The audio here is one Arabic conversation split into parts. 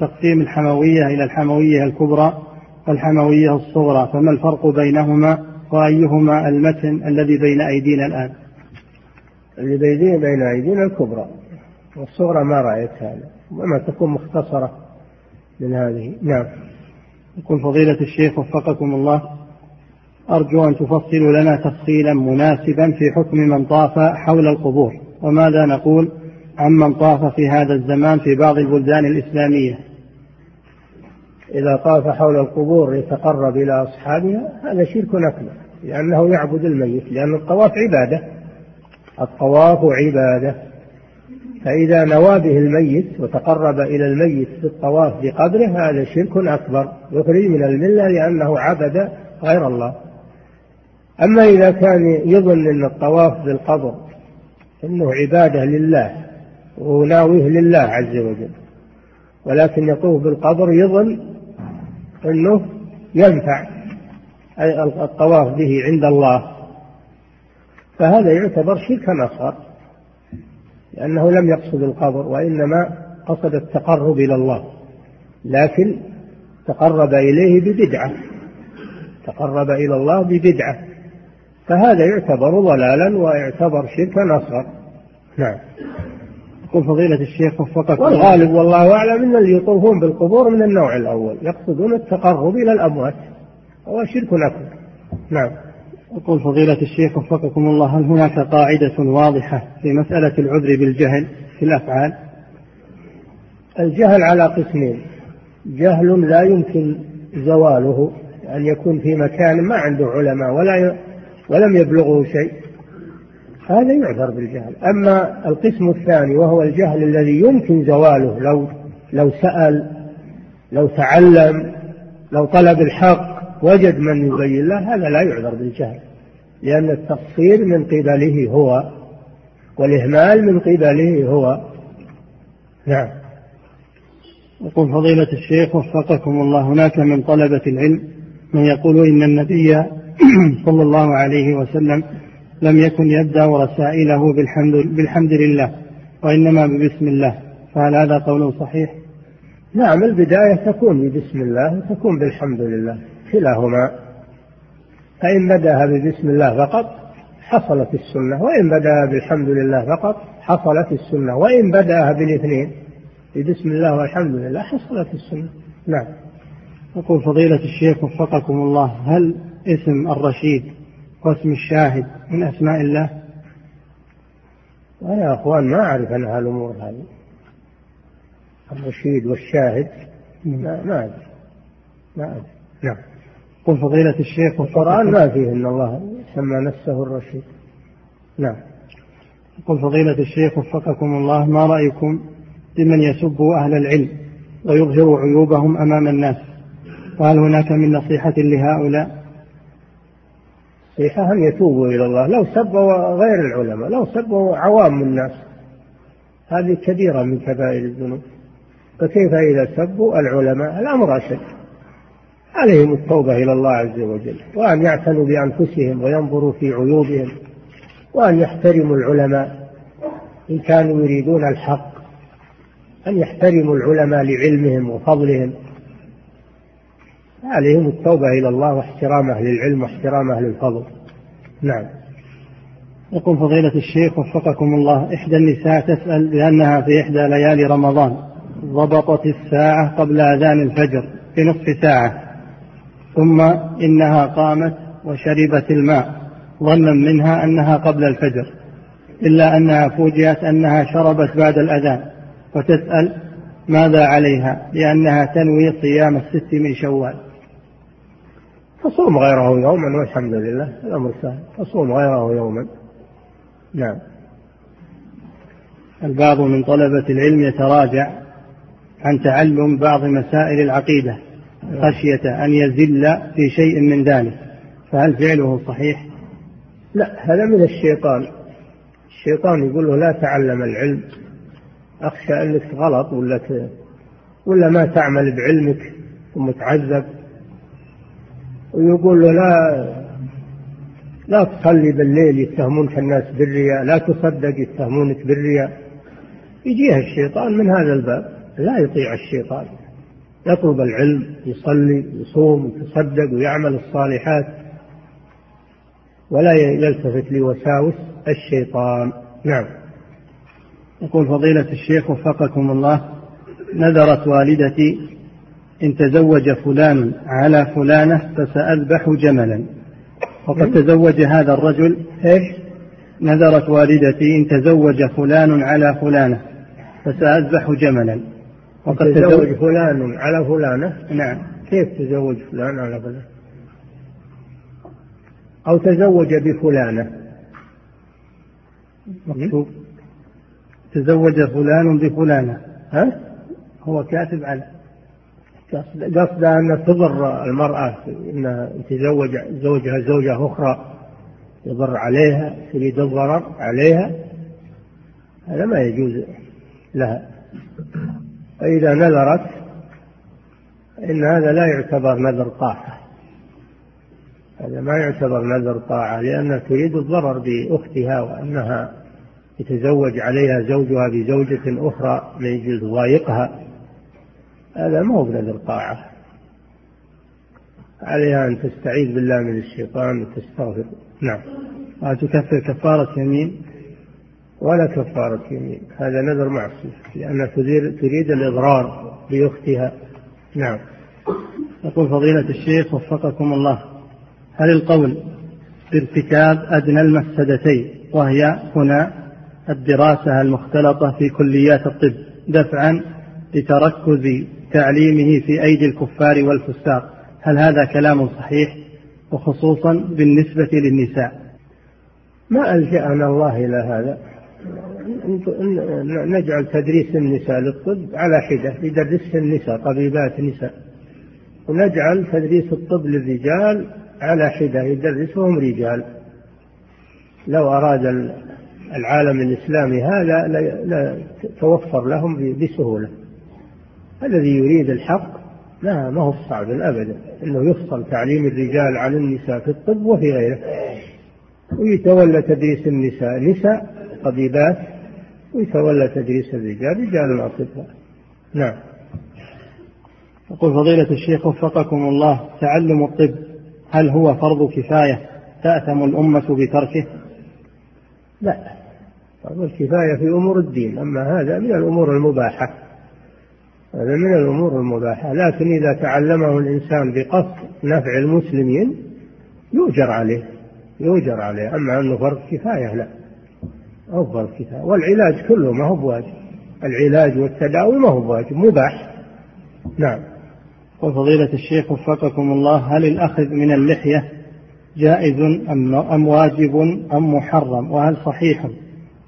تقسيم الحموية إلى الحموية الكبرى والحموية الصغرى فما الفرق بينهما وأيهما المتن الذي بين أيدينا الآن؟ اللي بين بين أيدينا الكبرى والصغرى ما رأيت هذا وما تكون مختصرة من هذه. نعم. يقول فضيلة الشيخ وفقكم الله أرجو أن تفصلوا لنا تفصيلا مناسبا في حكم من طاف حول القبور وماذا نقول؟ عمن طاف في هذا الزمان في بعض البلدان الإسلامية. إذا طاف حول القبور يتقرب إلى أصحابها هذا شرك أكبر لأنه يعبد الميت لأن الطواف عبادة. الطواف عبادة. فإذا نوى به الميت وتقرب إلى الميت في الطواف بقدره هذا شرك أكبر يخرج من الملة لأنه عبد غير الله. أما إذا كان يظن أن الطواف بالقبر أنه عبادة لله وناويه لله عز وجل. ولكن يطوف بالقبر يظن أنه ينفع الطواف به عند الله. فهذا يعتبر شركا أصغر لأنه لم يقصد القبر وإنما قصد التقرب إلى الله. لكن تقرب إليه ببدعة تقرب إلى الله ببدعة. فهذا يعتبر ضلالا ويعتبر شركا أصغر نعم. يقول فضيلة الشيخ وفقك والغالب والله أعلم أن اللي يطوفون بالقبور من النوع الأول يقصدون التقرب إلى الأموات هو شرك أكبر. نعم. يقول فضيلة الشيخ وفقكم الله هل هناك قاعدة واضحة في مسألة العذر بالجهل في الأفعال؟ الجهل على قسمين. جهل لا يمكن زواله أن يكون في مكان ما عنده علماء ولا ولم يبلغه شيء. هذا يعذر بالجهل. أما القسم الثاني وهو الجهل الذي يمكن زواله لو لو سأل لو تعلم لو طلب الحق وجد من يبين له هذا لا يعذر بالجهل. لأن التقصير من قبله هو والإهمال من قبله هو. نعم. يقول فضيلة الشيخ وفقكم الله هناك من طلبة العلم من يقول إن النبي صلى الله عليه وسلم لم يكن يبدأ رسائله بالحمد, بالحمد لله وإنما ببسم الله. فهل هذا قول صحيح؟ نعم البداية تكون ببسم الله وتكون بالحمد لله كلاهما. فإن بدأها ببسم الله فقط حصلت السنة وإن بدأها بالحمد لله فقط حصلت السنة وإن بدأها بالاثنين ببسم الله والحمد لله حصلت السنة. نعم. يقول فضيلة الشيخ وفقكم الله هل اسم الرشيد واسم الشاهد من أسماء الله. ويا أخوان ما أعرف أن هالأمور هذه. الرشيد والشاهد ما ما أدري. ما أدري. نعم. قل فضيلة الشيخ القرآن ما فيه أن الله سمى نفسه الرشيد. نعم. قل فضيلة الشيخ وفقكم الله ما رأيكم بمن يسب أهل العلم ويظهر عيوبهم أمام الناس؟ وهل هناك من نصيحة لهؤلاء؟ نصيحة أن يتوبوا إلى الله؟ لو سبوا غير العلماء لو سبوا عوام الناس. هذه كبيرة من كبائر الذنوب. فكيف إذا سبوا العلماء؟ الأمر أشد. عليهم التوبة إلى الله عز وجل وأن يعتنوا بأنفسهم وينظروا في عيوبهم وأن يحترموا العلماء. إن كانوا يريدون الحق أن يحترموا العلماء لعلمهم وفضلهم. عليهم التوبة إلى الله واحترام أهل العلم واحترام أهل الفضل نعم. يقول فضيلة الشيخ وفقكم الله إحدى النساء تسأل لأنها في إحدى ليالي رمضان ضبطت الساعة قبل أذان الفجر بنصف ساعة ثم إنها قامت وشربت الماء ظنا منها أنها قبل الفجر إلا أنها فوجئت أنها شربت بعد الأذان وتسأل ماذا عليها؟ لأنها تنوي صيام الست من شوال. تصوم غيره يوما والحمد لله الأمر سهل. تصوم غيره يوما. نعم. البعض من طلبة العلم يتراجع عن تعلم بعض مسائل العقيدة خشية أن يزل في شيء من ذلك. فهل فعله صحيح؟ لا هذا من الشيطان. الشيطان يقول له لا تعلم العلم. أخشى أنك غلط ولا ولا ما تعمل بعلمك ثم تعذب ويقول له لا لا تصلي بالليل يتهمونك الناس بالرياء لا تصدق يتهمونك بالرياء. يجيها الشيطان من هذا الباب لا يطيع الشيطان. يطلب العلم يصلي يصوم يتصدق ويعمل الصالحات. ولا يلتفت لوساوس الشيطان. نعم. يقول فضيلة الشيخ وفقكم الله نذرت والدتي إن تزوج فلان على فلانة فسأذبح جملا. وقد تزوج هذا الرجل إيش؟ نذرت والدتي إن تزوج فلان على فلانة فسأذبح جملا. وقد تزوج فلان على فلانة؟ نعم. كيف تزوج فلان على فلان أو تزوج بفلانة. مكتوب. تزوج فلان بفلانة. ها؟ هو كاتب على قصد أن تضر المرأة أن تزوج زوجها زوجة أخرى يضر عليها تريد الضرر عليها هذا ما يجوز لها. فإذا نذرت إن هذا لا يعتبر نذر طاعة. هذا ما يعتبر نذر طاعة لأنها تريد الضرر بأختها وأنها يتزوج عليها زوجها بزوجة أخرى من ضايقها. هذا ما هو بنذر طاعة عليها أن تستعيذ بالله من الشيطان وتستغفر. نعم. وتكفر كفارة يمين ولا كفارة يمين. هذا نذر معصية لأنها تريد الإضرار بأختها. نعم. يقول فضيلة الشيخ وفقكم الله هل القول بارتكاب أدنى المفسدتين وهي هنا الدراسة المختلطة في كليات الطب دفعا لتركز تعليمه في أيدي الكفار والفساق. هل هذا كلام صحيح؟ وخصوصا بالنسبة للنساء. ما ألجأنا الله إلى هذا. نجعل تدريس النساء للطب على حدة يدرس النساء طبيبات نساء ونجعل تدريس الطب للرجال على حدة يدرسهم رجال. لو أراد العالم الإسلامي هذا لا توفر لهم بسهولة. الذي يريد الحق لا ما هو صعب أبدا أنه يفصل تعليم الرجال عن النساء في الطب وفي غيره. ويتولى تدريس النساء نساء طبيبات ويتولى تدريس الرجال رجال أطباء. نعم. يقول فضيلة الشيخ وفقكم الله تعلم الطب هل هو فرض كفاية تأثم الأمة بتركه؟ لا. فرض الكفاية في أمور الدين أما هذا من الأمور المباحة. هذا من الأمور المباحة. لكن إذا تعلمه الإنسان بقصد نفع المسلمين يؤجر عليه يؤجر عليه. أما أنه فرض كفاية لا. أو فرض كفاية. والعلاج كله ما هو بواجب. العلاج والتداوي ما هو بواجب مباح. نعم. وفضيلة الشيخ وفقكم الله هل الأخذ من اللحية جائز أم, أم واجب أم محرم؟ وهل صحيح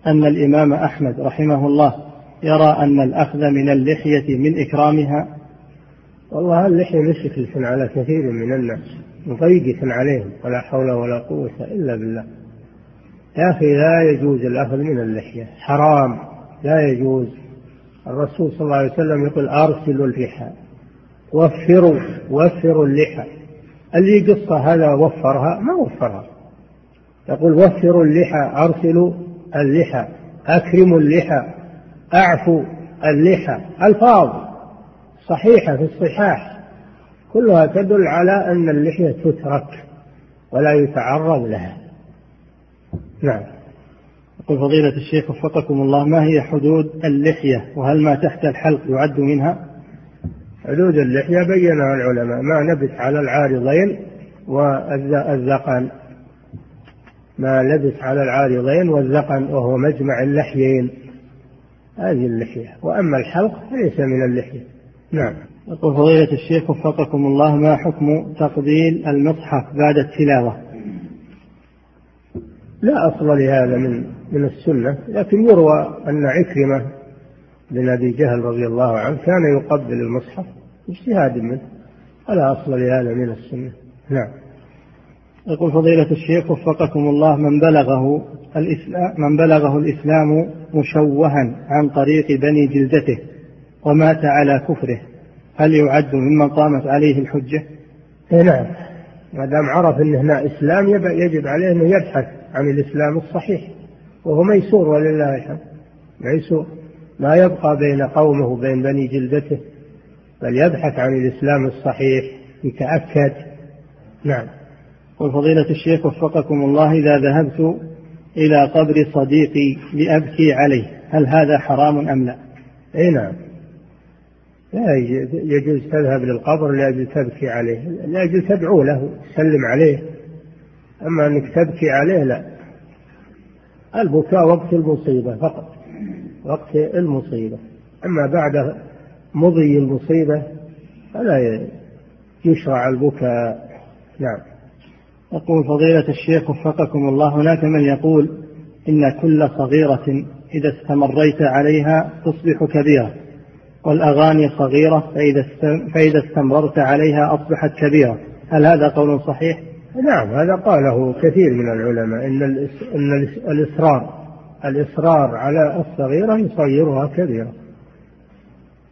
أن الإمام أحمد رحمه الله يرى أن الأخذ من اللحية من إكرامها. والله اللحية مشكلة على كثير من الناس مضيقة عليهم ولا حول ولا قوة إلا بالله. يا أخي لا يجوز الأخذ من اللحية حرام. لا يجوز. الرسول صلى الله عليه وسلم يقول أرسلوا اللحى وفروا وفروا اللحى. اللي قصة هذا وفرها ما وفرها. يقول وفروا اللحى أرسلوا اللحى أكرموا اللحى. أعفوا اللحى ألفاظ صحيحة في الصحاح. كلها تدل على أن اللحية تترك ولا يتعرض لها. نعم. يقول فضيلة الشيخ وفقكم الله ما هي حدود اللحية؟ وهل ما تحت الحلق يعد منها؟ حدود اللحية بينها العلماء. ما لبس على العارضين والذقن ما لبس على العارضين والذقن وهو مجمع اللحيين. هذه اللحية. وأما الحلق فليس من اللحية. نعم. يقول فضيلة الشيخ وفقكم الله ما حكم تقبيل المصحف بعد التلاوة؟ لا أصل لهذا من من السنة لكن يروى أن عكرمة بن أبي جهل رضي الله عنه كان يقبل المصحف اجتهاد منه. ولا أصل لهذا من السنة. نعم. يقول فضيلة الشيخ وفقكم الله من بلغه الإسلام من بلغه الإسلام مشوها عن طريق بني جلدته ومات على كفره هل يعد ممن قامت عليه الحجة؟ إيه نعم. ما دام عرف أن هنا إسلام يجب عليه أنه يبحث عن الإسلام الصحيح وهو ميسور ولله الحمد. ميسور. ما يبقى بين قومه وبين بني جلدته بل يبحث عن الإسلام الصحيح يتأكد. نعم. وفضيلة الشيخ وفقكم الله إذا ذهبت إلى قبر صديقي لأبكي عليه هل هذا حرام أم لا؟ أي نعم. لا يجوز تذهب للقبر لأجل تبكي عليه لأجل تدعو له تسلم عليه. أما أنك تبكي عليه لا. البكاء وقت المصيبة فقط وقت المصيبة. أما بعد مضي المصيبة فلا يشرع البكاء. نعم. يقول فضيلة الشيخ وفقكم الله هناك من يقول إن كل صغيرة إذا استمريت عليها تصبح كبيرة والأغاني صغيرة فإذا فإذا استمررت عليها أصبحت كبيرة. هل هذا قول صحيح؟ نعم هذا قاله كثير من العلماء إن إن الإصرار الإصرار على الصغيرة يصيرها كبيرة.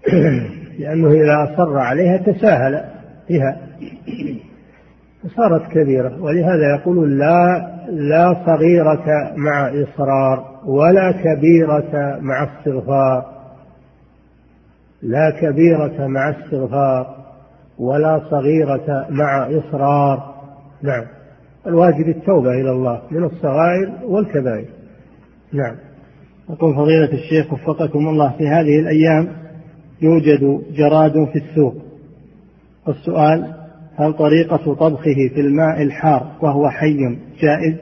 لأنه إذا أصر عليها تساهل بها. صارت كبيرة ولهذا يقول لا لا صغيرة مع إصرار ولا كبيرة مع استغفار. لا كبيرة مع استغفار ولا صغيرة مع إصرار. نعم. الواجب التوبة إلى الله من الصغائر والكبائر. نعم. يقول فضيلة الشيخ وفقكم الله في هذه الأيام يوجد جراد في السوق. والسؤال هل طريقة طبخه في الماء الحار وهو حي جائز؟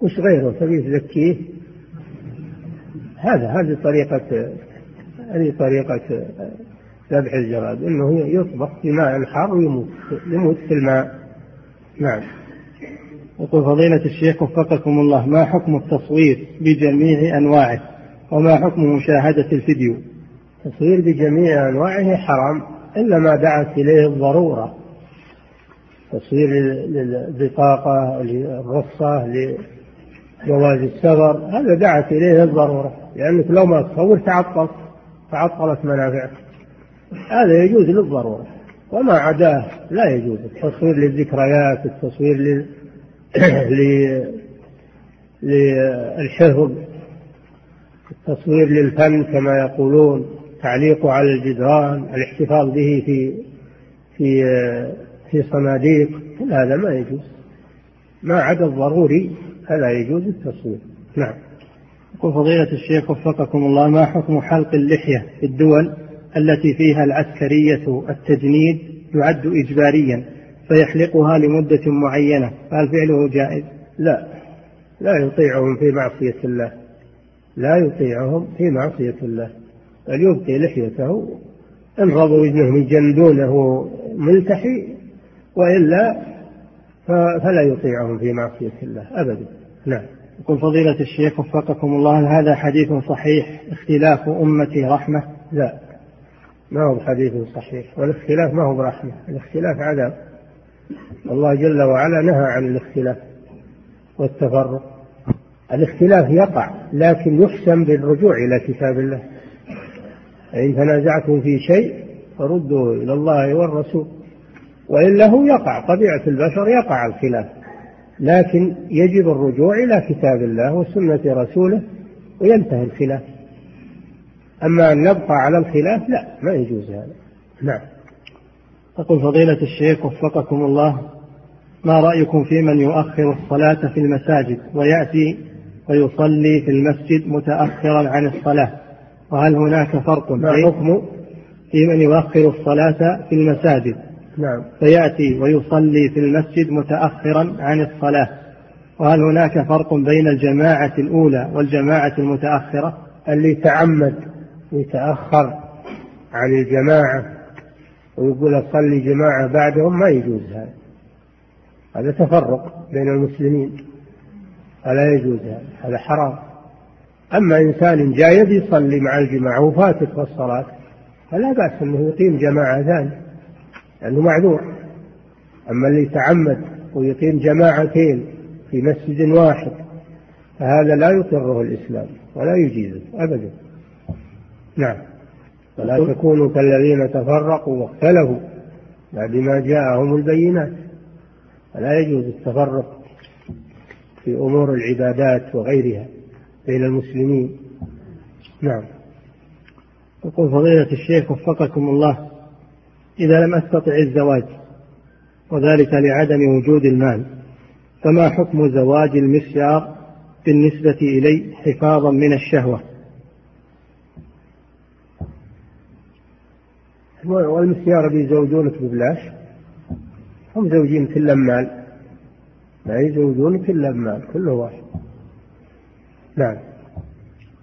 وش غيره تبي تزكيه؟ هذا هذه طريقة هذه طريقة ذبح الجراد إنه يطبخ في ماء حار ويموت يموت في الماء. نعم. يقول فضيلة الشيخ وفقكم الله ما حكم التصوير بجميع أنواعه؟ وما حكم مشاهدة الفيديو؟ التصوير بجميع أنواعه حرام إلا ما دعت إليه الضرورة. تصوير للبطاقة للرخصة لجواز السفر. هذا دعت إليه الضرورة لأنك لو ما تصور تعطلت تعطلت منافعك. هذا يجوز للضرورة وما عداه لا يجوز. التصوير للذكريات التصوير لل... للحفظ التصوير للفن كما يقولون تعليقه على الجدران الاحتفاظ به في في في صناديق كل هذا ما يجوز. ما عدا الضروري فلا يجوز التصوير. نعم. يقول فضيلة الشيخ وفقكم الله ما حكم حلق اللحية في الدول التي فيها العسكرية التجنيد يعد إجباريا فيحلقها لمدة معينة؟ فهل فعله جائز؟ لا. لا يطيعهم في معصية الله. لا يطيعهم في معصية الله. بل يبقي لحيته. إن رضوا إنهم يجندونه ملتحي وإلا فلا يطيعهم في معصية الله أبدا. نعم. يقول فضيلة الشيخ وفقكم الله هل هذا حديث صحيح؟ اختلاف أمتي رحمة؟ لا. ما هو حديث صحيح. والاختلاف ما هو برحمة. الاختلاف عذاب. الله جل وعلا نهى عن الاختلاف والتفرق. الاختلاف يقع لكن يحسن بالرجوع إلى كتاب الله. فإن تنازعتم في شيء فردوا إلى الله والرسول. وإلا هو يقع طبيعة البشر يقع الخلاف. لكن يجب الرجوع إلى كتاب الله وسنة رسوله وينتهي الخلاف. أما أن نبقى على الخلاف لا ما يجوز هذا. نعم. تقول فضيلة الشيخ وفقكم الله ما رأيكم في من يؤخر الصلاة في المساجد ويأتي ويصلي في المسجد متأخرا عن الصلاة؟ وهل هناك فرق ما حكم؟ في من يؤخر الصلاة في المساجد نعم. فيأتي ويصلي في المسجد متأخرا عن الصلاة. وهل هناك فرق بين الجماعة الأولى والجماعة المتأخرة؟ اللي تعمد يتأخر عن الجماعة ويقول أصلي جماعة بعدهم ما يجوز هذا. هذا تفرق بين المسلمين. فلا يجوز هذا هذا حرام. أما إنسان جاي يصلي مع الجماعة وفاتت الصلاة فلا بأس أنه يقيم جماعة ثانية. لأنه معذور. أما اللي يتعمد ويقيم جماعتين في مسجد واحد فهذا لا يقره الإسلام ولا يجيزه أبدا. نعم. ولا تكونوا كالذين تفرقوا واختلفوا بعد ما جاءهم البينات. فلا يجوز التفرق في أمور العبادات وغيرها بين المسلمين. نعم. يقول فضيلة الشيخ وفقكم الله. إذا لم أستطع الزواج وذلك لعدم وجود المال. فما حكم زواج المسيار بالنسبة إلي حفاظا من الشهوة؟ والمسيار بيزوجونك ببلاش. هم زوجين كل مال. لا يزوجونك إلا بمال كله واحد. نعم.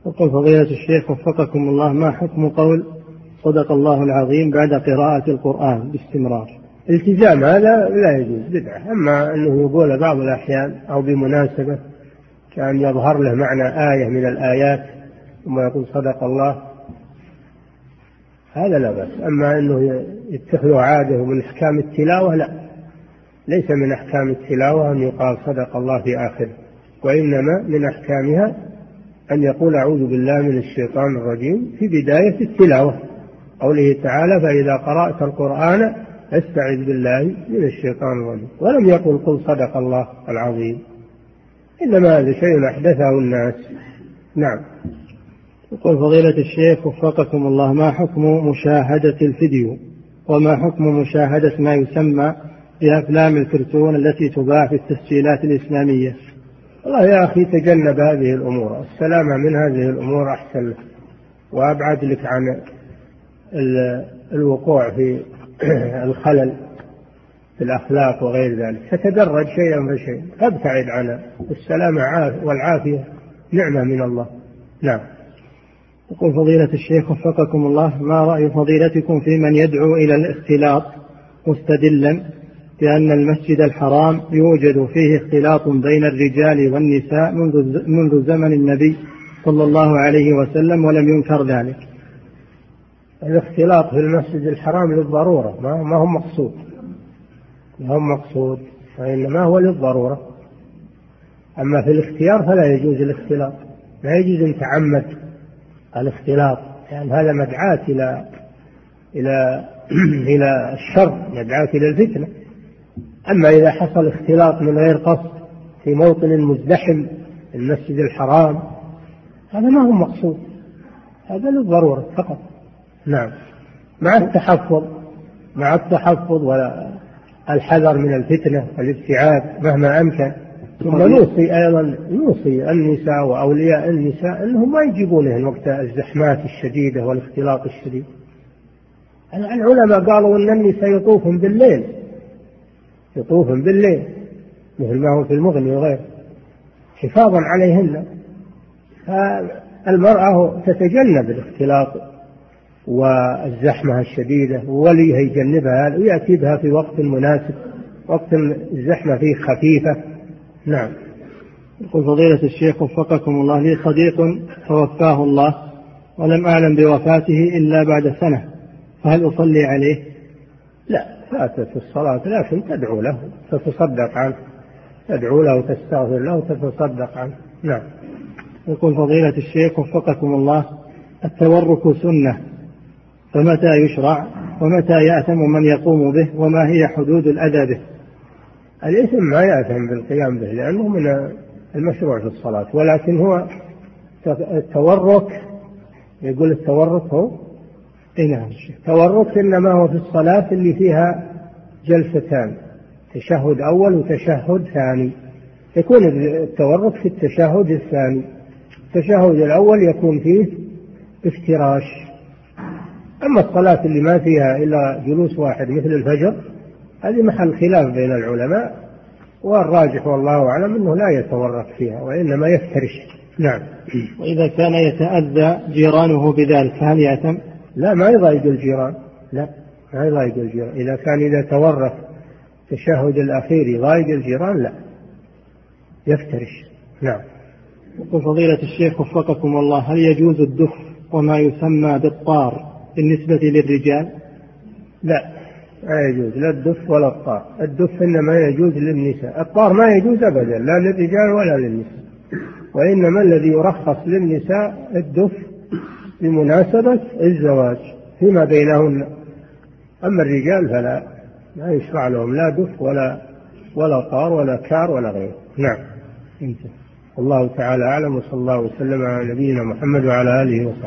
وقل فضيلة الشيخ وفقكم الله ما حكم قول صدق الله العظيم بعد قراءة القرآن باستمرار. التزام هذا لا يجوز بدعة. أما أنه يقول بعض الأحيان أو بمناسبة كأن يظهر له معنى آية من الآيات ثم يقول صدق الله هذا لا بأس. أما أنه يتخذه عادة ومن أحكام التلاوة لا. ليس من أحكام التلاوة أن يقال صدق الله في آخره وإنما من أحكامها أن يقول أعوذ بالله من الشيطان الرجيم في بداية التلاوة. قوله تعالى فإذا قرأت القرآن استعذ بالله من الشيطان الرجيم ولم يقل قل صدق الله العظيم. إنما هذا شيء أحدثه الناس. نعم. يقول فضيلة الشيخ وفقكم الله ما حكم مشاهدة الفيديو؟ وما حكم مشاهدة ما يسمى بأفلام الكرتون التي تباع في التسجيلات الإسلامية؟ والله يا أخي تجنب هذه الأمور السلامة من هذه الأمور أحسن. لك وأبعد لك عن الوقوع في الخلل في الأخلاق وغير ذلك. تتدرج شيئا فشيئا. فابتعد عنها السلامة والعافية. نعمة من الله. نعم. يقول فضيلة الشيخ وفقكم الله ما رأي فضيلتكم في من يدعو إلى الاختلاط مستدلا؟ بأن المسجد الحرام يوجد فيه اختلاط بين الرجال والنساء منذ منذ زمن النبي صلى الله عليه وسلم ولم ينكر ذلك. الاختلاط في المسجد الحرام للضرورة ما هو مقصود. ما هو مقصود وإنما هو للضرورة. أما في الاختيار فلا يجوز الاختلاط. لا يجوز أن تعمد الاختلاط لأن يعني هذا مدعاة إلى إلى إلى الشر مدعاة إلى الفتنة أما إذا حصل اختلاط من غير قصد في موطن مزدحم المسجد الحرام هذا ما هو مقصود هذا للضرورة فقط نعم. مع التحفظ مع التحفظ والحذر من الفتنة والابتعاد مهما أمكن. ثم نوصي أيضا نوصي النساء وأولياء النساء أنهم ما يجيبونه وقت الزحمات الشديدة والاختلاط الشديد. العلماء قالوا أن النساء يطوفن بالليل. يطوفن بالليل مثل ما هو في المغني وغيره. حفاظا عليهن. فالمرأة تتجنب الاختلاط والزحمة الشديدة ووليها يجنبها ويأتي بها في وقت مناسب وقت الزحمة فيه خفيفة. نعم. يقول فضيلة الشيخ وفقكم الله لي صديق توفاه الله ولم أعلم بوفاته إلا بعد سنة فهل أصلي عليه؟ لا فاتت الصلاة لكن تدعو له تتصدق عنه تدعو له وتستغفر له وتتصدق عنه. نعم. يقول فضيلة الشيخ وفقكم الله التورك سنة فمتى يشرع ومتى يأثم من يقوم به وما هي حدود الأذى به. الإثم ما يأثم بالقيام به لأنه من المشروع في الصلاة ولكن هو التورك يقول التورك هو؟ اي نعم. التورك إنما هو في الصلاة اللي فيها جلستان تشهد أول وتشهد ثاني. يكون التورك في التشهد الثاني التشهد الأول يكون فيه افتراش. أما الصلاة اللي ما فيها إلا جلوس واحد مثل الفجر هذه محل خلاف بين العلماء والراجح والله أعلم أنه لا يتورك فيها وإنما يفترش. نعم. وإذا كان يتأذى جيرانه بذلك فهل يأثم؟ لا ما يضايق الجيران. لا ما يضايق الجيران. إذا كان إذا تورط التشهد الأخير يضايق الجيران لا. يفترش. نعم. يقول فضيلة الشيخ وفقكم الله هل يجوز الدف وما يسمى بالطار؟ بالنسبة للرجال؟ لا ما يجوز لا الدف ولا الطار. الدف إنما يجوز للنساء. الطار ما يجوز أبدا لا للرجال ولا للنساء. وإنما الذي يرخص للنساء الدف بمناسبة الزواج فيما بينهن. أما الرجال فلا لا يشرع لهم لا دف ولا ولا طار ولا كار ولا غيره. نعم. الله تعالى أعلم وصلى الله وسلم على نبينا محمد وعلى آله وصحبه.